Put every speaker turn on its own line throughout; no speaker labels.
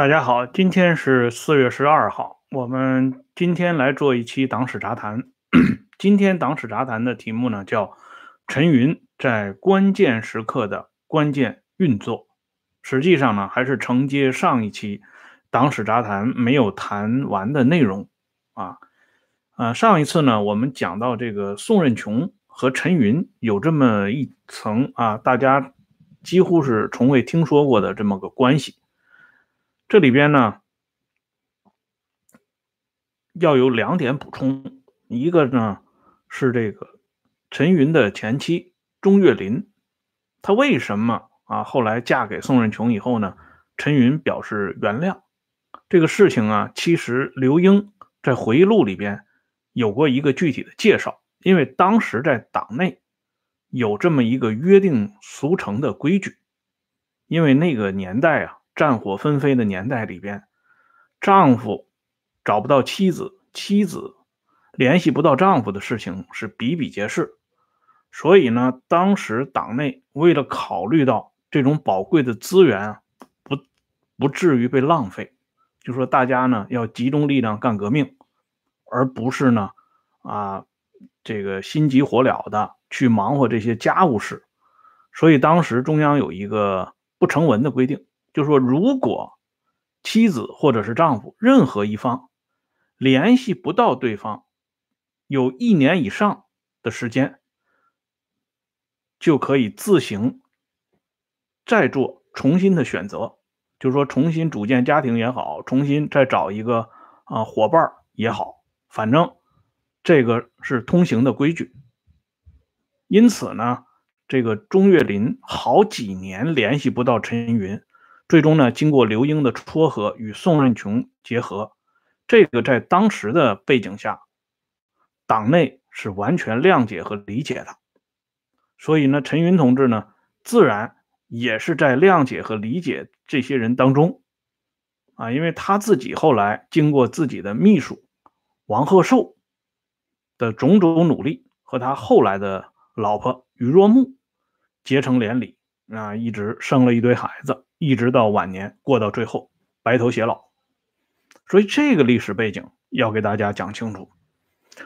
大家好，今天是四月十二号，我们今天来做一期党史杂谈。今天党史杂谈的题目呢叫陈云在关键时刻的关键运作。实际上呢，还是承接上一期党史杂谈没有谈完的内容啊。呃，上一次呢，我们讲到这个宋任穷和陈云有这么一层啊，大家几乎是从未听说过的这么个关系。这里边呢，要有两点补充，一个呢是这个陈云的前妻钟月林，她为什么啊后来嫁给宋任穷以后呢？陈云表示原谅这个事情啊，其实刘英在回忆录里边有过一个具体的介绍，因为当时在党内有这么一个约定俗成的规矩，因为那个年代啊。战火纷飞的年代里边，丈夫找不到妻子，妻子联系不到丈夫的事情是比比皆是。所以呢，当时党内为了考虑到这种宝贵的资源啊，不不至于被浪费，就说大家呢要集中力量干革命，而不是呢啊这个心急火燎的去忙活这些家务事。所以当时中央有一个不成文的规定。就说，如果妻子或者是丈夫任何一方联系不到对方，有一年以上的时间，就可以自行再做重新的选择。就是说，重新组建家庭也好，重新再找一个啊伙伴也好，反正这个是通行的规矩。因此呢，这个钟岳林好几年联系不到陈云。最终呢，经过刘英的撮合，与宋任穷结合，这个在当时的背景下，党内是完全谅解和理解的。所以呢，陈云同志呢，自然也是在谅解和理解这些人当中啊，因为他自己后来经过自己的秘书王鹤寿的种种努力，和他后来的老婆于若木结成连理啊，一直生了一堆孩子。一直到晚年过到最后白头偕老，所以这个历史背景要给大家讲清楚。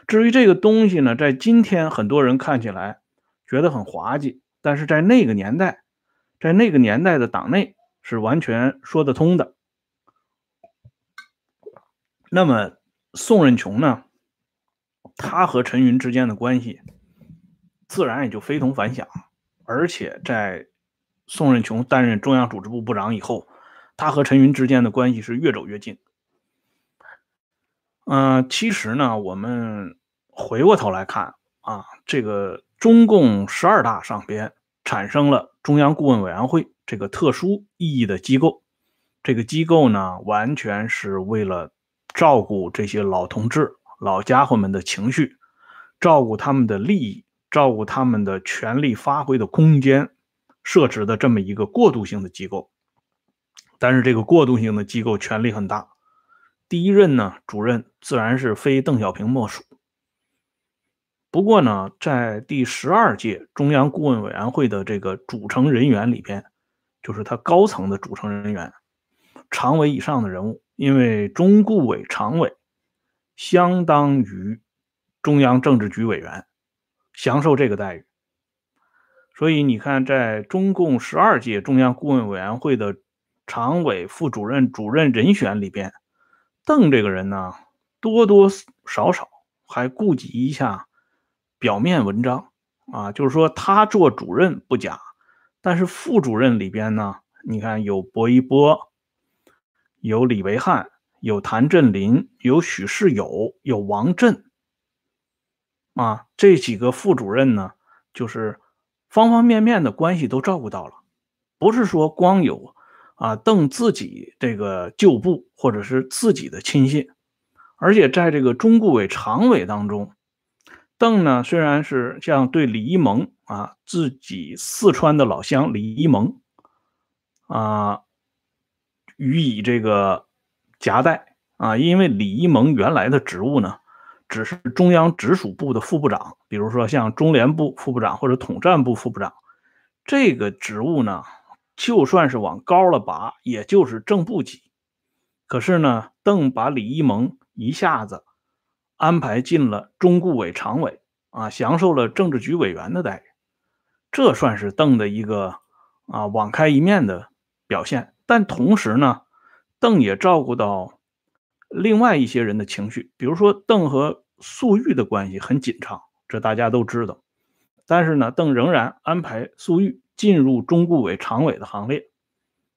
至于这个东西呢，在今天很多人看起来觉得很滑稽，但是在那个年代，在那个年代的党内是完全说得通的。那么宋任穷呢，他和陈云之间的关系自然也就非同凡响，而且在。宋任穷担任中央组织部部长以后，他和陈云之间的关系是越走越近。嗯，其实呢，我们回过头来看啊，这个中共十二大上边产生了中央顾问委员会这个特殊意义的机构，这个机构呢，完全是为了照顾这些老同志、老家伙们的情绪，照顾他们的利益，照顾他们的权力发挥的空间。设置的这么一个过渡性的机构，但是这个过渡性的机构权力很大。第一任呢，主任自然是非邓小平莫属。不过呢，在第十二届中央顾问委员会的这个组成人员里边，就是他高层的组成人员，常委以上的人物，因为中顾委常委相当于中央政治局委员，享受这个待遇。所以你看，在中共十二届中央顾问委员会的常委、副主任、主任人选里边，邓这个人呢，多多少少还顾及一下表面文章啊，就是说他做主任不假，但是副主任里边呢，你看有薄一波，有李维汉，有谭震林，有许世友，有王震，啊，这几个副主任呢，就是。方方面面的关系都照顾到了，不是说光有啊邓自己这个旧部或者是自己的亲信，而且在这个中顾委常委当中，邓呢虽然是像对李一蒙啊自己四川的老乡李一蒙啊予以这个夹带啊，因为李一蒙原来的职务呢。只是中央直属部的副部长，比如说像中联部副部长或者统战部副部长，这个职务呢，就算是往高了拔，也就是正部级。可是呢，邓把李一萌一下子安排进了中顾委常委啊，享受了政治局委员的待遇，这算是邓的一个啊网开一面的表现。但同时呢，邓也照顾到另外一些人的情绪，比如说邓和粟裕的关系很紧张，这大家都知道。但是呢，邓仍然安排粟裕进入中顾委常委的行列，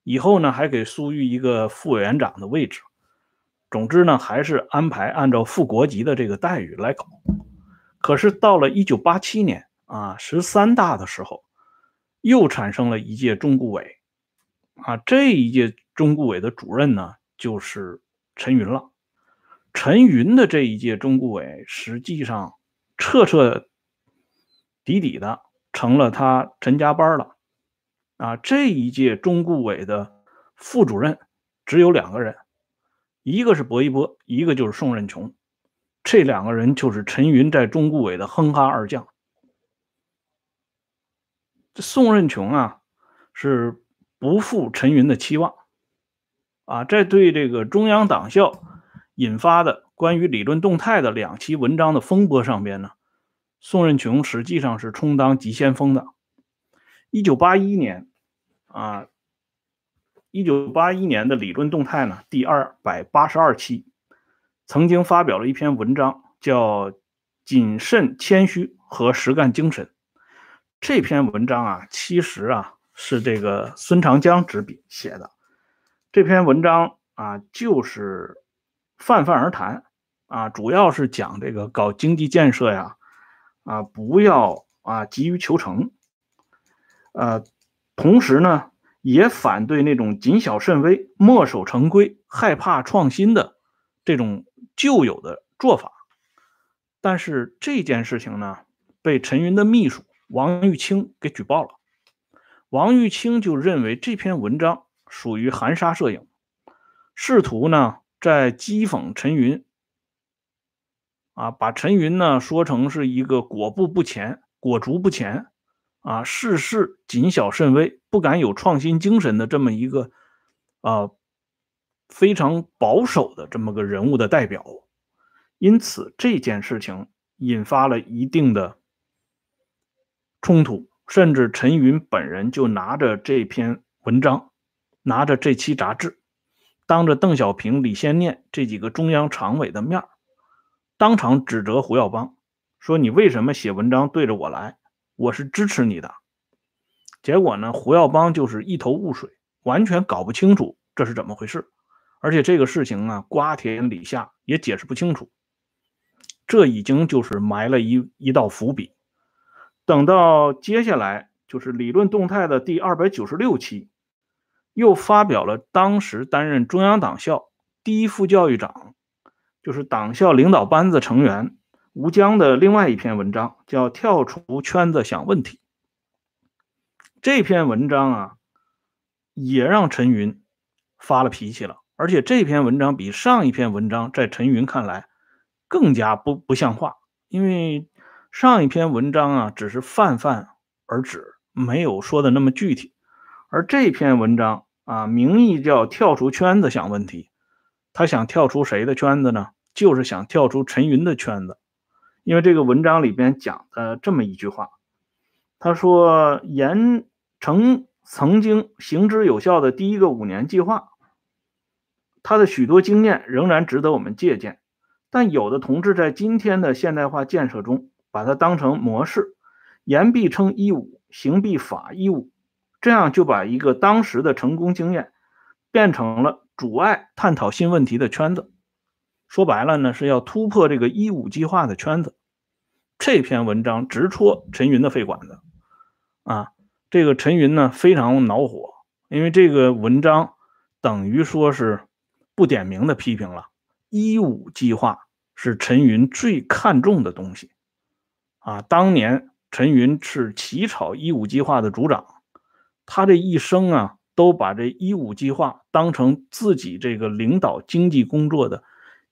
以后呢还给粟裕一个副委员长的位置。总之呢，还是安排按照副国级的这个待遇来搞。可是到了一九八七年啊，十三大的时候，又产生了一届中顾委。啊，这一届中顾委的主任呢，就是陈云了。陈云的这一届中顾委，实际上彻彻底底的成了他陈家班了。啊，这一届中顾委的副主任只有两个人，一个是薄一波，一个就是宋任穷。这两个人就是陈云在中顾委的哼哈二将。宋任穷啊，是。不负陈云的期望，啊，在对这个中央党校引发的关于理论动态的两期文章的风波上边呢，宋任穷实际上是充当急先锋的。一九八一年，啊，一九八一年的理论动态呢，第二百八十二期，曾经发表了一篇文章，叫《谨慎谦虚和实干精神》。这篇文章啊，其实啊。是这个孙长江执笔写的这篇文章啊，就是泛泛而谈啊，主要是讲这个搞经济建设呀，啊，不要啊急于求成，呃，同时呢，也反对那种谨小慎微、墨守成规、害怕创新的这种旧有的做法。但是这件事情呢，被陈云的秘书王玉清给举报了。王玉清就认为这篇文章属于含沙射影，试图呢在讥讽陈云，啊，把陈云呢说成是一个裹步不前、裹足不前，啊，事事谨小慎微、不敢有创新精神的这么一个啊非常保守的这么个人物的代表，因此这件事情引发了一定的冲突。甚至陈云本人就拿着这篇文章，拿着这期杂志，当着邓小平、李先念这几个中央常委的面当场指责胡耀邦，说：“你为什么写文章对着我来？我是支持你的。”结果呢，胡耀邦就是一头雾水，完全搞不清楚这是怎么回事，而且这个事情啊，瓜田李下也解释不清楚，这已经就是埋了一一道伏笔。等到接下来就是理论动态的第二百九十六期，又发表了当时担任中央党校第一副教育长，就是党校领导班子成员吴江的另外一篇文章，叫《跳出圈子想问题》。这篇文章啊，也让陈云发了脾气了，而且这篇文章比上一篇文章在陈云看来更加不不像话，因为。上一篇文章啊，只是泛泛而止，没有说的那么具体。而这篇文章啊，名义叫跳出圈子想问题，他想跳出谁的圈子呢？就是想跳出陈云的圈子。因为这个文章里边讲的这么一句话，他说：“严成曾经行之有效的第一个五年计划，他的许多经验仍然值得我们借鉴。但有的同志在今天的现代化建设中，把它当成模式，言必称一五，行必法一五，这样就把一个当时的成功经验变成了阻碍探讨新问题的圈子。说白了呢，是要突破这个一五计划的圈子。这篇文章直戳陈云的肺管子啊！这个陈云呢非常恼火，因为这个文章等于说是不点名的批评了一五计划是陈云最看重的东西。啊，当年陈云是起草一五计划的组长，他这一生啊，都把这一五计划当成自己这个领导经济工作的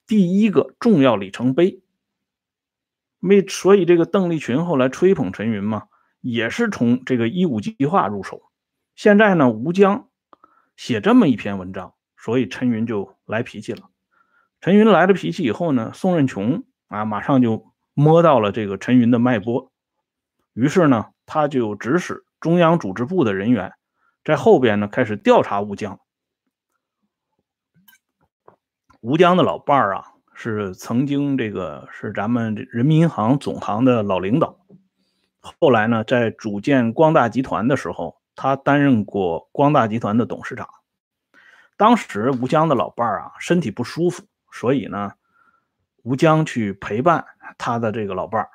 第一个重要里程碑。没，所以这个邓力群后来吹捧陈云嘛，也是从这个一五计划入手。现在呢，吴江写这么一篇文章，所以陈云就来脾气了。陈云来了脾气以后呢，宋任穷啊，马上就摸到了这个陈云的脉搏，于是呢，他就指使中央组织部的人员在后边呢开始调查吴江。吴江的老伴儿啊，是曾经这个是咱们人民银行总行的老领导，后来呢，在组建光大集团的时候，他担任过光大集团的董事长。当时吴江的老伴儿啊身体不舒服，所以呢，吴江去陪伴他的这个老伴儿。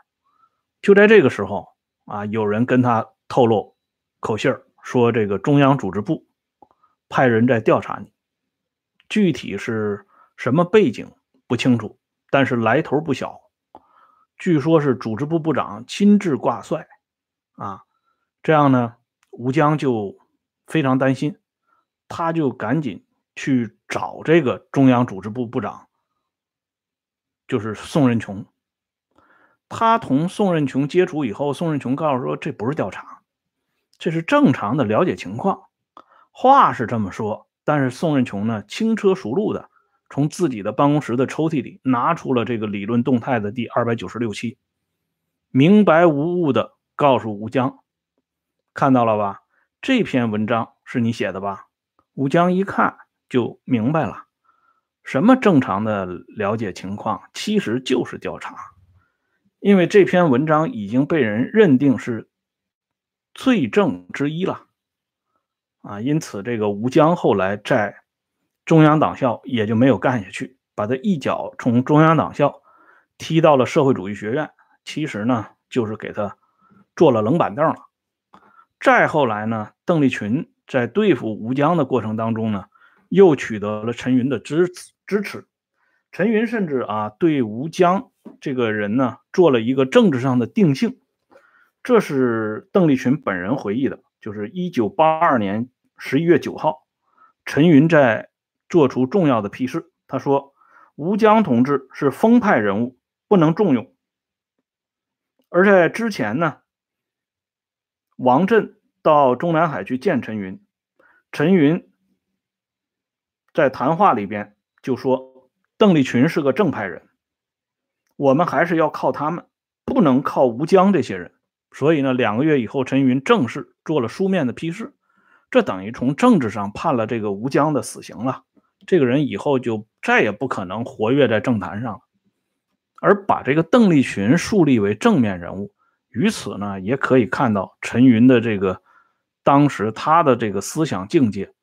就在这个时候啊，有人跟他透露口信儿，说这个中央组织部派人在调查你，具体是什么背景不清楚，但是来头不小。据说是组织部部长亲自挂帅啊，这样呢，吴江就非常担心，他就赶紧。去找这个中央组织部部长，就是宋任穷。他同宋任穷接触以后，宋任穷告诉说：“这不是调查，这是正常的了解情况。”话是这么说，但是宋任穷呢，轻车熟路的从自己的办公室的抽屉里拿出了这个理论动态的第二百九十六期，明白无误的告诉吴江：“看到了吧？这篇文章是你写的吧？”吴江一看。就明白了，什么正常的了解情况，其实就是调查。因为这篇文章已经被人认定是罪证之一了，啊，因此这个吴江后来在中央党校也就没有干下去，把他一脚从中央党校踢到了社会主义学院。其实呢，就是给他做了冷板凳了。再后来呢，邓丽群在对付吴江的过程当中呢。又取得了陈云的支支持，陈云甚至啊对吴江这个人呢做了一个政治上的定性，这是邓丽群本人回忆的，就是一九八二年十一月九号，陈云在做出重要的批示，他说吴江同志是风派人物，不能重用。而在之前呢，王震到中南海去见陈云，陈云。在谈话里边就说邓丽群是个正派人，我们还是要靠他们，不能靠吴江这些人。所以呢，两个月以后，陈云正式做了书面的批示，这等于从政治上判了这个吴江的死刑了。这个人以后就再也不可能活跃在政坛上了。而把这个邓丽群树立为正面人物，于此呢，也可以看到陈云的这个当时他的这个思想境界。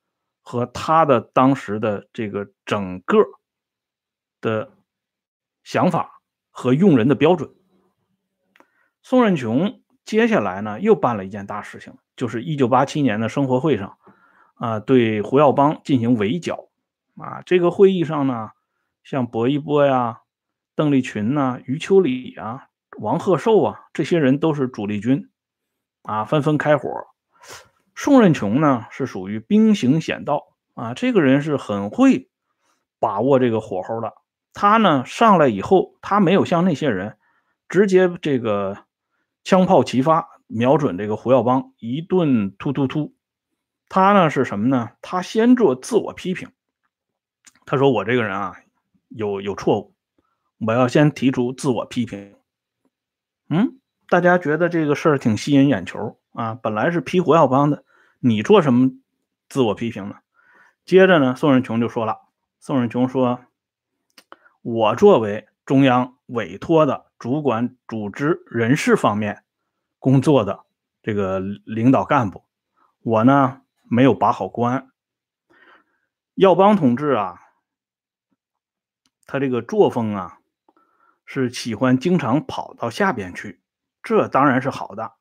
和他的当时的这个整个的想法和用人的标准，宋任穷接下来呢又办了一件大事情，就是一九八七年的生活会上，啊，对胡耀邦进行围剿，啊，这个会议上呢，像薄一波呀、邓丽群呐、余秋里啊、王鹤寿啊这些人都是主力军，啊，纷纷开火。宋任穷呢是属于兵行险道啊，这个人是很会把握这个火候的。他呢上来以后，他没有像那些人直接这个枪炮齐发，瞄准这个胡耀邦一顿突突突。他呢是什么呢？他先做自我批评。他说：“我这个人啊有有错误，我要先提出自我批评。”嗯，大家觉得这个事儿挺吸引眼球啊。本来是批胡耀邦的。你做什么自我批评呢？接着呢，宋任穷就说了：“宋任穷说，我作为中央委托的主管组织人事方面工作的这个领导干部，我呢没有把好关。耀邦同志啊，他这个作风啊，是喜欢经常跑到下边去，这当然是好的。”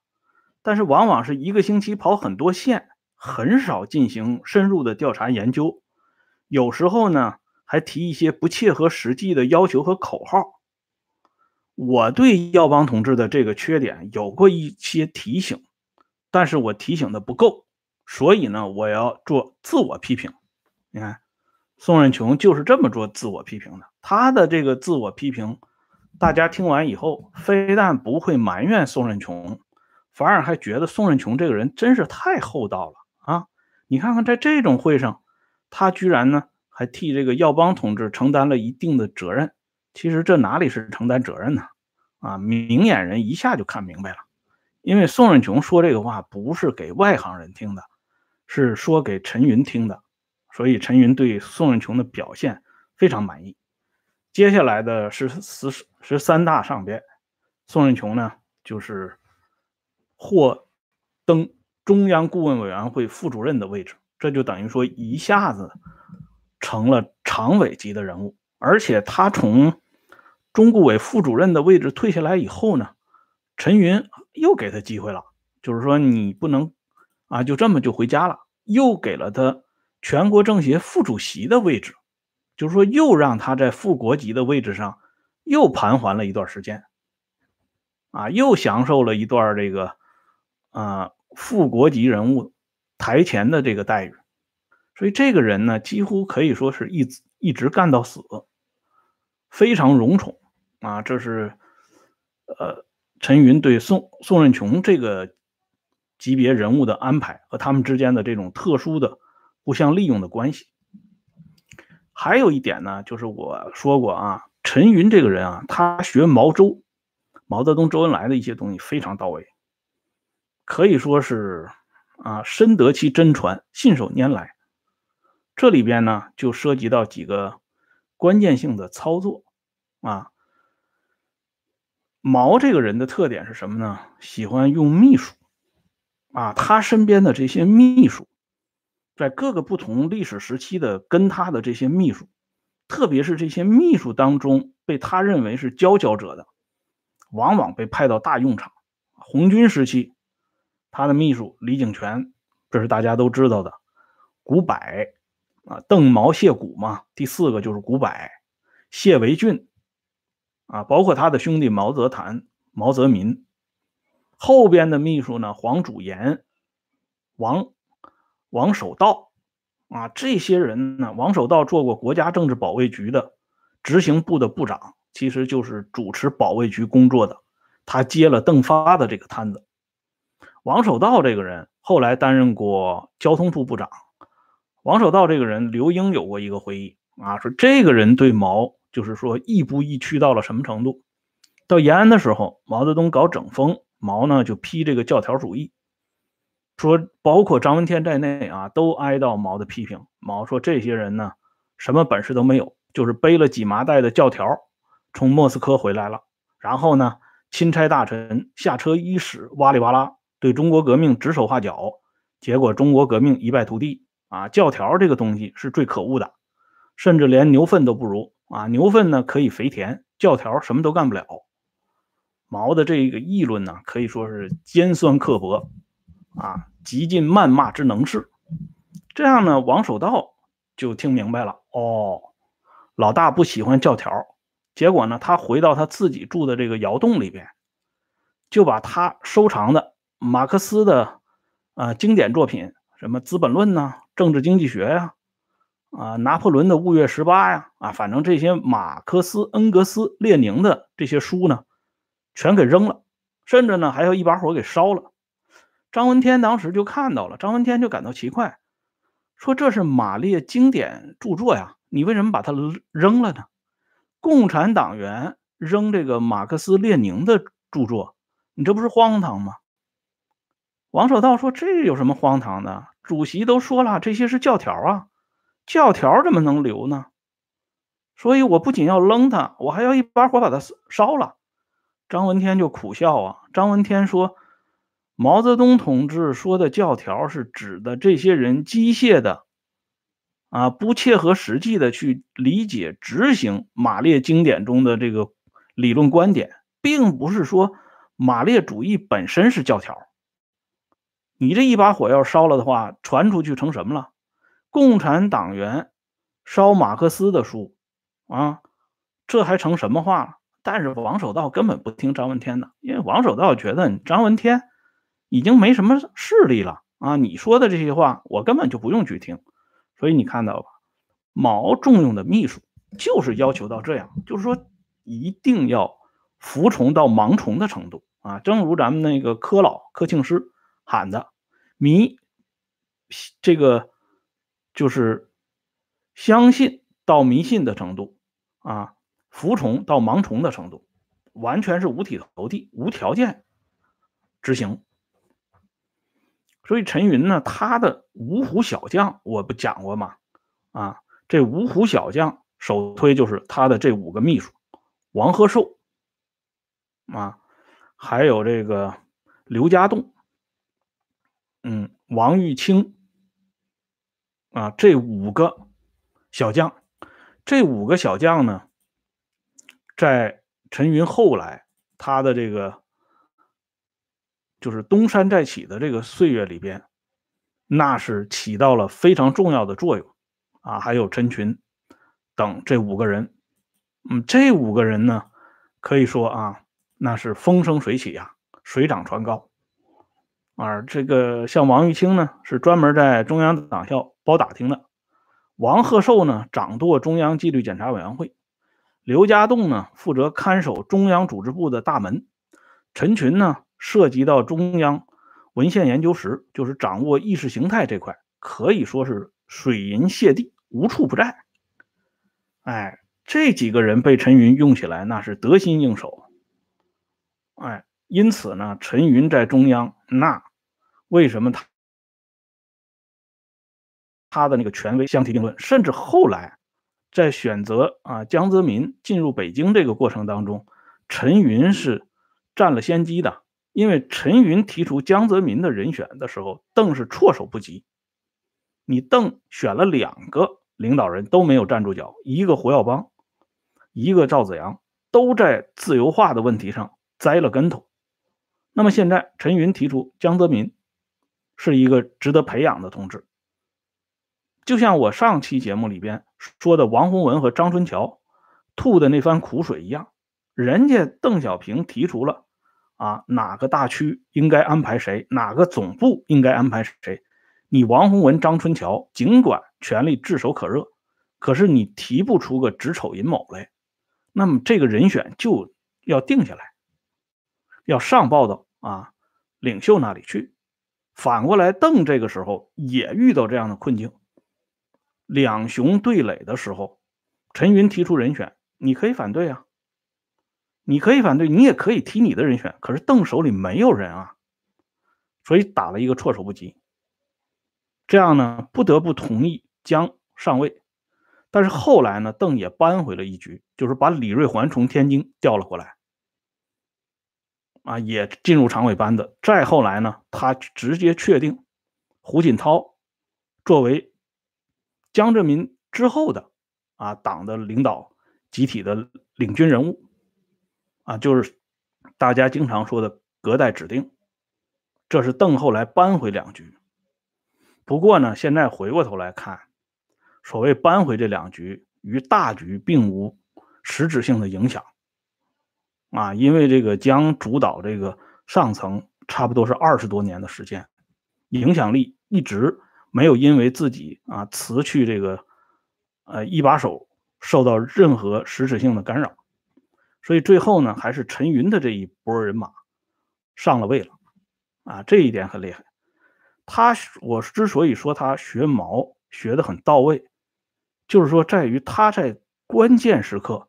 但是往往是一个星期跑很多线，很少进行深入的调查研究，有时候呢还提一些不切合实际的要求和口号。我对耀邦同志的这个缺点有过一些提醒，但是我提醒的不够，所以呢我要做自我批评。你看，宋任穷就是这么做自我批评的。他的这个自我批评，大家听完以后，非但不会埋怨宋任穷。反而还觉得宋任穷这个人真是太厚道了啊！你看看，在这种会上，他居然呢还替这个耀邦同志承担了一定的责任。其实这哪里是承担责任呢？啊，明眼人一下就看明白了。因为宋任穷说这个话不是给外行人听的，是说给陈云听的，所以陈云对宋任穷的表现非常满意。接下来的是十十三大上边，宋任穷呢就是获登中央顾问委员会副主任的位置，这就等于说一下子成了常委级的人物，而且他从中顾委副主任的位置退下来以后呢，陈云又给他机会了，就是说你不能啊就这么就回家了，又给了他全国政协副主席的位置。就是说，又让他在副国级的位置上又盘桓了一段时间，啊，又享受了一段这个啊副国级人物台前的这个待遇，所以这个人呢，几乎可以说是一一直干到死，非常荣宠啊。这是呃陈云对宋宋任穷这个级别人物的安排和他们之间的这种特殊的互相利用的关系。还有一点呢，就是我说过啊，陈云这个人啊，他学毛周、毛泽东、周恩来的一些东西非常到位，可以说是啊，深得其真传，信手拈来。这里边呢，就涉及到几个关键性的操作啊。毛这个人的特点是什么呢？喜欢用秘书啊，他身边的这些秘书。在各个不同历史时期的跟他的这些秘书，特别是这些秘书当中被他认为是佼佼者的，往往被派到大用场。红军时期，他的秘书李井泉，这是大家都知道的。古柏啊，邓毛谢古嘛。第四个就是古柏，谢维俊啊，包括他的兄弟毛泽覃、毛泽民。后边的秘书呢，黄祖炎、王。王守道啊，这些人呢？王守道做过国家政治保卫局的执行部的部长，其实就是主持保卫局工作的。他接了邓发的这个摊子。王守道这个人后来担任过交通部部长。王守道这个人，刘英有过一个回忆啊，说这个人对毛就是说亦步亦趋到了什么程度？到延安的时候，毛泽东搞整风，毛呢就批这个教条主义。说包括张闻天在内啊，都挨到毛的批评。毛说这些人呢，什么本事都没有，就是背了几麻袋的教条，从莫斯科回来了，然后呢，钦差大臣下车伊始，哇里哇啦对中国革命指手画脚，结果中国革命一败涂地啊！教条这个东西是最可恶的，甚至连牛粪都不如啊！牛粪呢可以肥田，教条什么都干不了。毛的这个议论呢，可以说是尖酸刻薄。啊，极尽谩骂之能事，这样呢，王守道就听明白了。哦，老大不喜欢教条，结果呢，他回到他自己住的这个窑洞里边，就把他收藏的马克思的啊经典作品，什么《资本论》呐，《政治经济学》呀，啊拿破仑的《雾月十八》呀，啊，反正这些马克思、恩格斯、列宁的这些书呢，全给扔了，甚至呢，还有一把火给烧了。张闻天当时就看到了，张闻天就感到奇怪，说：“这是马列经典著作呀，你为什么把它扔了呢？共产党员扔这个马克思列宁的著作，你这不是荒唐吗？”王守道说：“这有什么荒唐的？主席都说了，这些是教条啊，教条怎么能留呢？所以我不仅要扔它，我还要一把火把它烧了。”张闻天就苦笑啊。张闻天说。毛泽东同志说的教条是指的这些人机械的，啊，不切合实际的去理解执行马列经典中的这个理论观点，并不是说马列主义本身是教条。你这一把火要烧了的话，传出去成什么了？共产党员烧马克思的书，啊，这还成什么话了？但是王守道根本不听张闻天的，因为王守道觉得张闻天。已经没什么势力了啊！你说的这些话，我根本就不用去听。所以你看到吧，毛重用的秘书就是要求到这样，就是说一定要服从到盲从的程度啊！正如咱们那个柯老柯庆师喊的：“迷这个就是相信到迷信的程度啊，服从到盲从的程度，完全是五体投地、无条件执行。所以陈云呢，他的五虎小将我不讲过吗？啊，这五虎小将首推就是他的这五个秘书：王鹤寿啊，还有这个刘家栋，嗯，王玉清啊，这五个小将，这五个小将呢，在陈云后来他的这个。就是东山再起的这个岁月里边，那是起到了非常重要的作用啊！还有陈群等这五个人，嗯，这五个人呢，可以说啊，那是风生水起呀，水涨船高。而这个像王玉清呢，是专门在中央党校包打听的；王鹤寿呢，掌舵中央纪律检查委员会；刘家栋呢，负责看守中央组织部的大门；陈群呢。涉及到中央文献研究室，就是掌握意识形态这块，可以说是水银泻地，无处不在。哎，这几个人被陈云用起来，那是得心应手。哎，因此呢，陈云在中央，那为什么他他的那个权威相提并论？甚至后来在选择啊江泽民进入北京这个过程当中，陈云是占了先机的。因为陈云提出江泽民的人选的时候，邓是措手不及。你邓选了两个领导人都没有站住脚，一个胡耀邦，一个赵子阳，都在自由化的问题上栽了跟头。那么现在陈云提出江泽民是一个值得培养的同志，就像我上期节目里边说的王洪文和张春桥吐的那番苦水一样，人家邓小平提出了。啊，哪个大区应该安排谁？哪个总部应该安排谁？你王洪文、张春桥尽管权力炙手可热，可是你提不出个子丑寅卯来，那么这个人选就要定下来，要上报到啊领袖那里去。反过来，邓这个时候也遇到这样的困境，两雄对垒的时候，陈云提出人选，你可以反对啊。你可以反对，你也可以提你的人选，可是邓手里没有人啊，所以打了一个措手不及。这样呢，不得不同意将上位。但是后来呢，邓也扳回了一局，就是把李瑞环从天津调了过来，啊，也进入常委班子。再后来呢，他直接确定胡锦涛作为江泽民之后的啊党的领导集体的领军人物。啊，就是大家经常说的隔代指定，这是邓后来扳回两局。不过呢，现在回过头来看，所谓扳回这两局，与大局并无实质性的影响。啊，因为这个将主导这个上层差不多是二十多年的时间，影响力一直没有因为自己啊辞去这个呃一把手受到任何实质性的干扰。所以最后呢，还是陈云的这一波人马上了位了，啊，这一点很厉害。他我之所以说他学毛学的很到位，就是说在于他在关键时刻，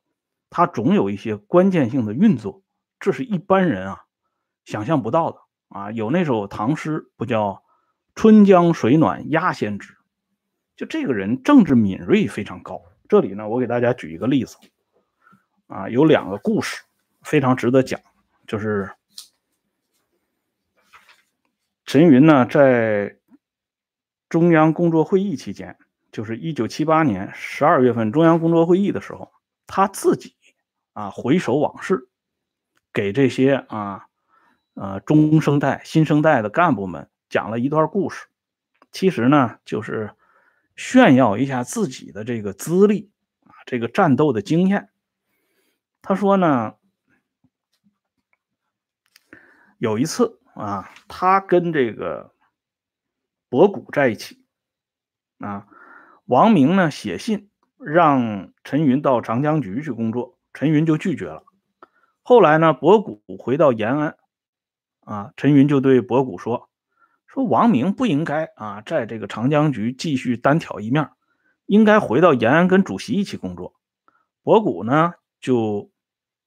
他总有一些关键性的运作，这是一般人啊想象不到的啊。有那首唐诗不叫“春江水暖鸭先知”，就这个人政治敏锐非常高。这里呢，我给大家举一个例子。啊，有两个故事非常值得讲，就是陈云呢在中央工作会议期间，就是一九七八年十二月份中央工作会议的时候，他自己啊回首往事，给这些啊呃中生代、新生代的干部们讲了一段故事，其实呢就是炫耀一下自己的这个资历啊，这个战斗的经验。他说呢，有一次啊，他跟这个博古在一起啊，王明呢写信让陈云到长江局去工作，陈云就拒绝了。后来呢，博古回到延安啊，陈云就对博古说：“说王明不应该啊，在这个长江局继续单挑一面，应该回到延安跟主席一起工作。博古呢就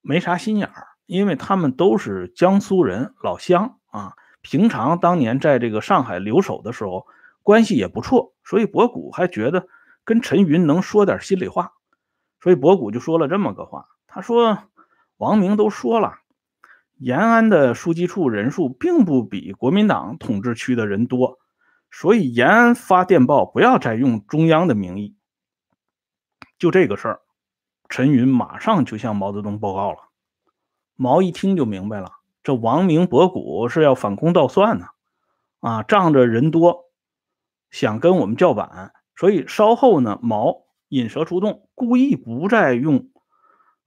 没啥心眼儿，因为他们都是江苏人，老乡啊。平常当年在这个上海留守的时候，关系也不错，所以博古还觉得跟陈云能说点心里话，所以博古就说了这么个话，他说：“王明都说了，延安的书记处人数并不比国民党统治区的人多，所以延安发电报不要再用中央的名义。”就这个事儿，陈云马上就向毛泽东报告了，毛一听就明白了。这王明博古是要反攻倒算呢，啊，仗着人多，想跟我们叫板，所以稍后呢，毛引蛇出洞，故意不再用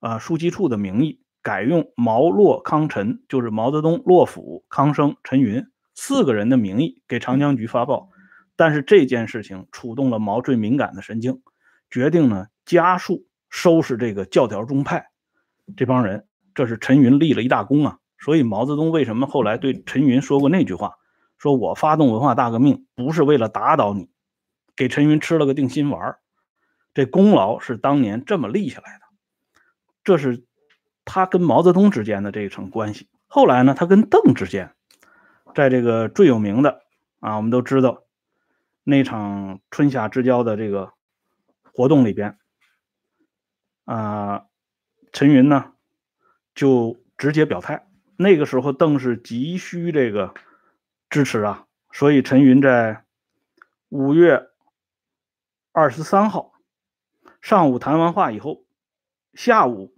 啊书记处的名义，改用毛、洛、康、陈，就是毛泽东、洛甫、康生、陈云四个人的名义给长江局发报。但是这件事情触动了毛最敏感的神经，决定呢加速收拾这个教条宗派这帮人。这是陈云立了一大功啊。所以毛泽东为什么后来对陈云说过那句话？说我发动文化大革命不是为了打倒你，给陈云吃了个定心丸。这功劳是当年这么立下来的，这是他跟毛泽东之间的这一层关系。后来呢，他跟邓之间，在这个最有名的啊，我们都知道那场春夏之交的这个活动里边，啊，陈云呢就直接表态。那个时候，邓是急需这个支持啊，所以陈云在五月二十三号上午谈完话以后，下午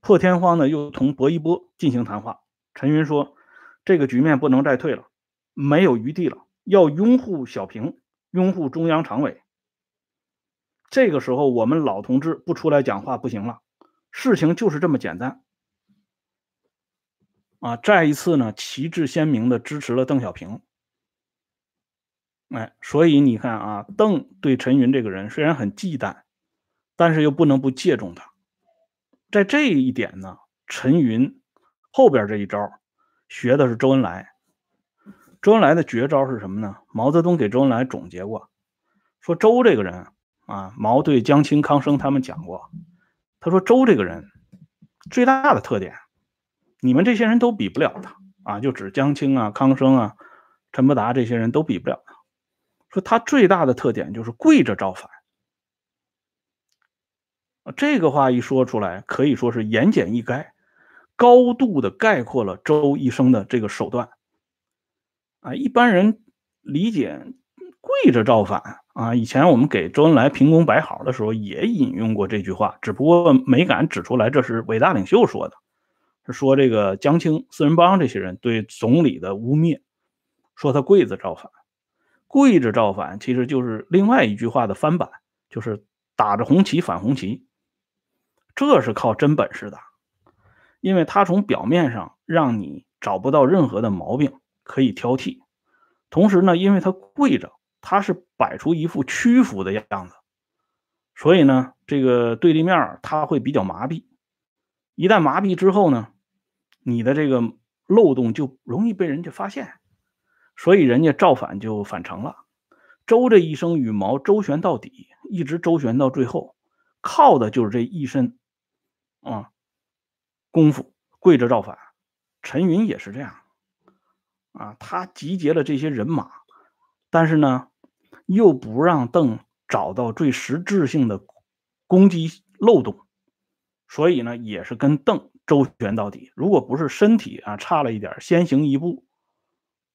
破天荒的又同薄一波进行谈话。陈云说：“这个局面不能再退了，没有余地了，要拥护小平，拥护中央常委。这个时候，我们老同志不出来讲话不行了，事情就是这么简单。”啊，再一次呢，旗帜鲜明的支持了邓小平。哎，所以你看啊，邓对陈云这个人虽然很忌惮，但是又不能不借重他。在这一点呢，陈云后边这一招学的是周恩来。周恩来的绝招是什么呢？毛泽东给周恩来总结过，说周这个人啊，毛对江青、康生他们讲过，他说周这个人最大的特点。你们这些人都比不了他啊！就指江青啊、康生啊、陈伯达这些人都比不了他。说他最大的特点就是跪着造反。这个话一说出来，可以说是言简意赅，高度的概括了周一生的这个手段。啊，一般人理解跪着造反啊，以前我们给周恩来评功摆好的时候也引用过这句话，只不过没敢指出来这是伟大领袖说的。是说这个江青、四人帮这些人对总理的污蔑，说他跪着造反，跪着造反其实就是另外一句话的翻版，就是打着红旗反红旗。这是靠真本事的，因为他从表面上让你找不到任何的毛病可以挑剔，同时呢，因为他跪着，他是摆出一副屈服的样子，所以呢，这个对立面他会比较麻痹。一旦麻痹之后呢？你的这个漏洞就容易被人家发现，所以人家造反就反成了。周这一生羽毛周旋到底，一直周旋到最后，靠的就是这一身啊功夫，跪着造反。陈云也是这样啊，他集结了这些人马，但是呢，又不让邓找到最实质性的攻击漏洞，所以呢，也是跟邓。周旋到底，如果不是身体啊差了一点，先行一步，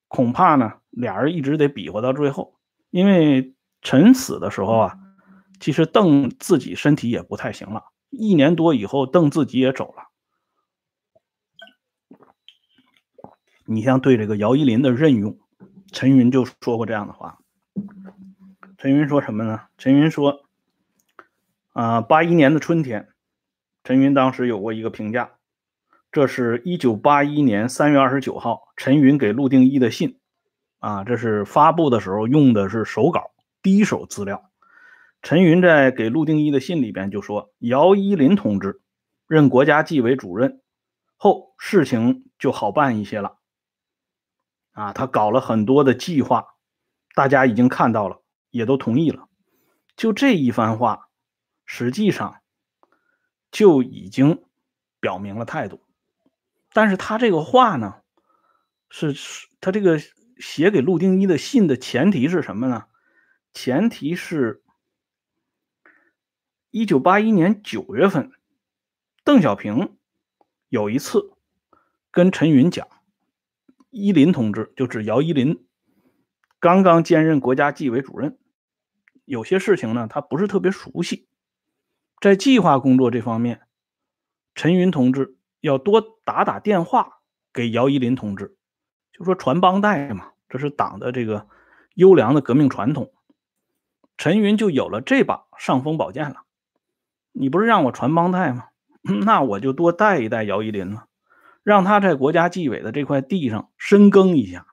恐怕呢俩人一直得比划到最后。因为陈死的时候啊，其实邓自己身体也不太行了，一年多以后，邓自己也走了。你像对这个姚依林的任用，陈云就说过这样的话。陈云说什么呢？陈云说，啊，八一年的春天，陈云当时有过一个评价。这是一九八一年三月二十九号，陈云给陆定一的信，啊，这是发布的时候用的是手稿，第一手资料。陈云在给陆定一的信里边就说：“姚依林同志任国家纪委主任后，事情就好办一些了。啊，他搞了很多的计划，大家已经看到了，也都同意了。就这一番话，实际上就已经表明了态度。但是他这个话呢，是他这个写给陆定一的信的前提是什么呢？前提是，一九八一年九月份，邓小平有一次跟陈云讲，依林同志就指姚依林，刚刚兼任国家纪委主任，有些事情呢他不是特别熟悉，在计划工作这方面，陈云同志要多打打电话给姚依林同志，就说传帮带嘛，这是党的这个优良的革命传统。陈云就有了这把尚锋宝剑了。你不是让我传帮带吗？那我就多带一带姚依林了，让他在国家纪委的这块地上深耕一下。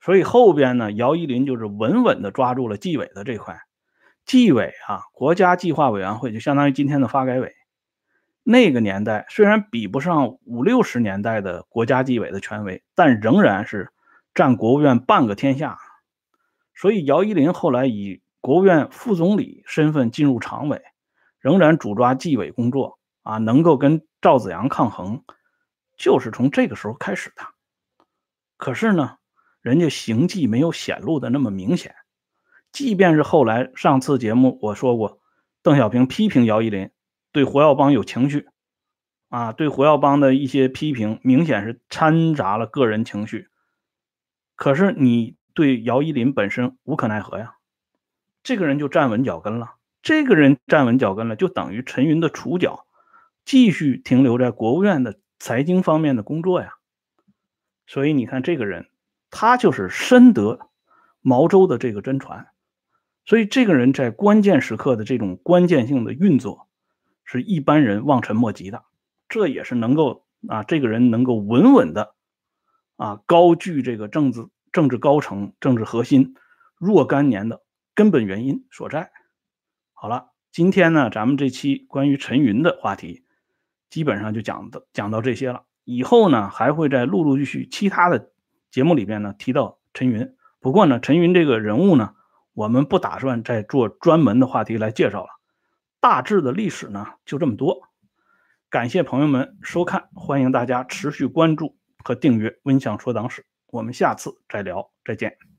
所以后边呢，姚依林就是稳稳的抓住了纪委的这块。纪委啊，国家计划委员会就相当于今天的发改委。那个年代虽然比不上五六十年代的国家纪委的权威，但仍然是占国务院半个天下。所以姚依林后来以国务院副总理身份进入常委，仍然主抓纪委工作啊，能够跟赵子阳抗衡，就是从这个时候开始的。可是呢，人家行迹没有显露的那么明显。即便是后来上次节目我说过，邓小平批评姚依林对胡耀邦有情绪啊，对胡耀邦的一些批评明显是掺杂了个人情绪。可是你对姚依林本身无可奈何呀。这个人就站稳脚跟了，这个人站稳脚跟了，就等于陈云的触角继续停留在国务院的财经方面的工作呀。所以你看，这个人他就是深得毛周的这个真传，所以这个人在关键时刻的这种关键性的运作，是一般人望尘莫及的。这也是能够啊，这个人能够稳稳的啊高居这个政治政治高层、政治核心若干年的。根本原因所在。好了，今天呢，咱们这期关于陈云的话题，基本上就讲的讲到这些了。以后呢，还会在陆陆续续其他的节目里边呢提到陈云。不过呢，陈云这个人物呢，我们不打算再做专门的话题来介绍了。大致的历史呢，就这么多。感谢朋友们收看，欢迎大家持续关注和订阅《温相说党史》。我们下次再聊，再见。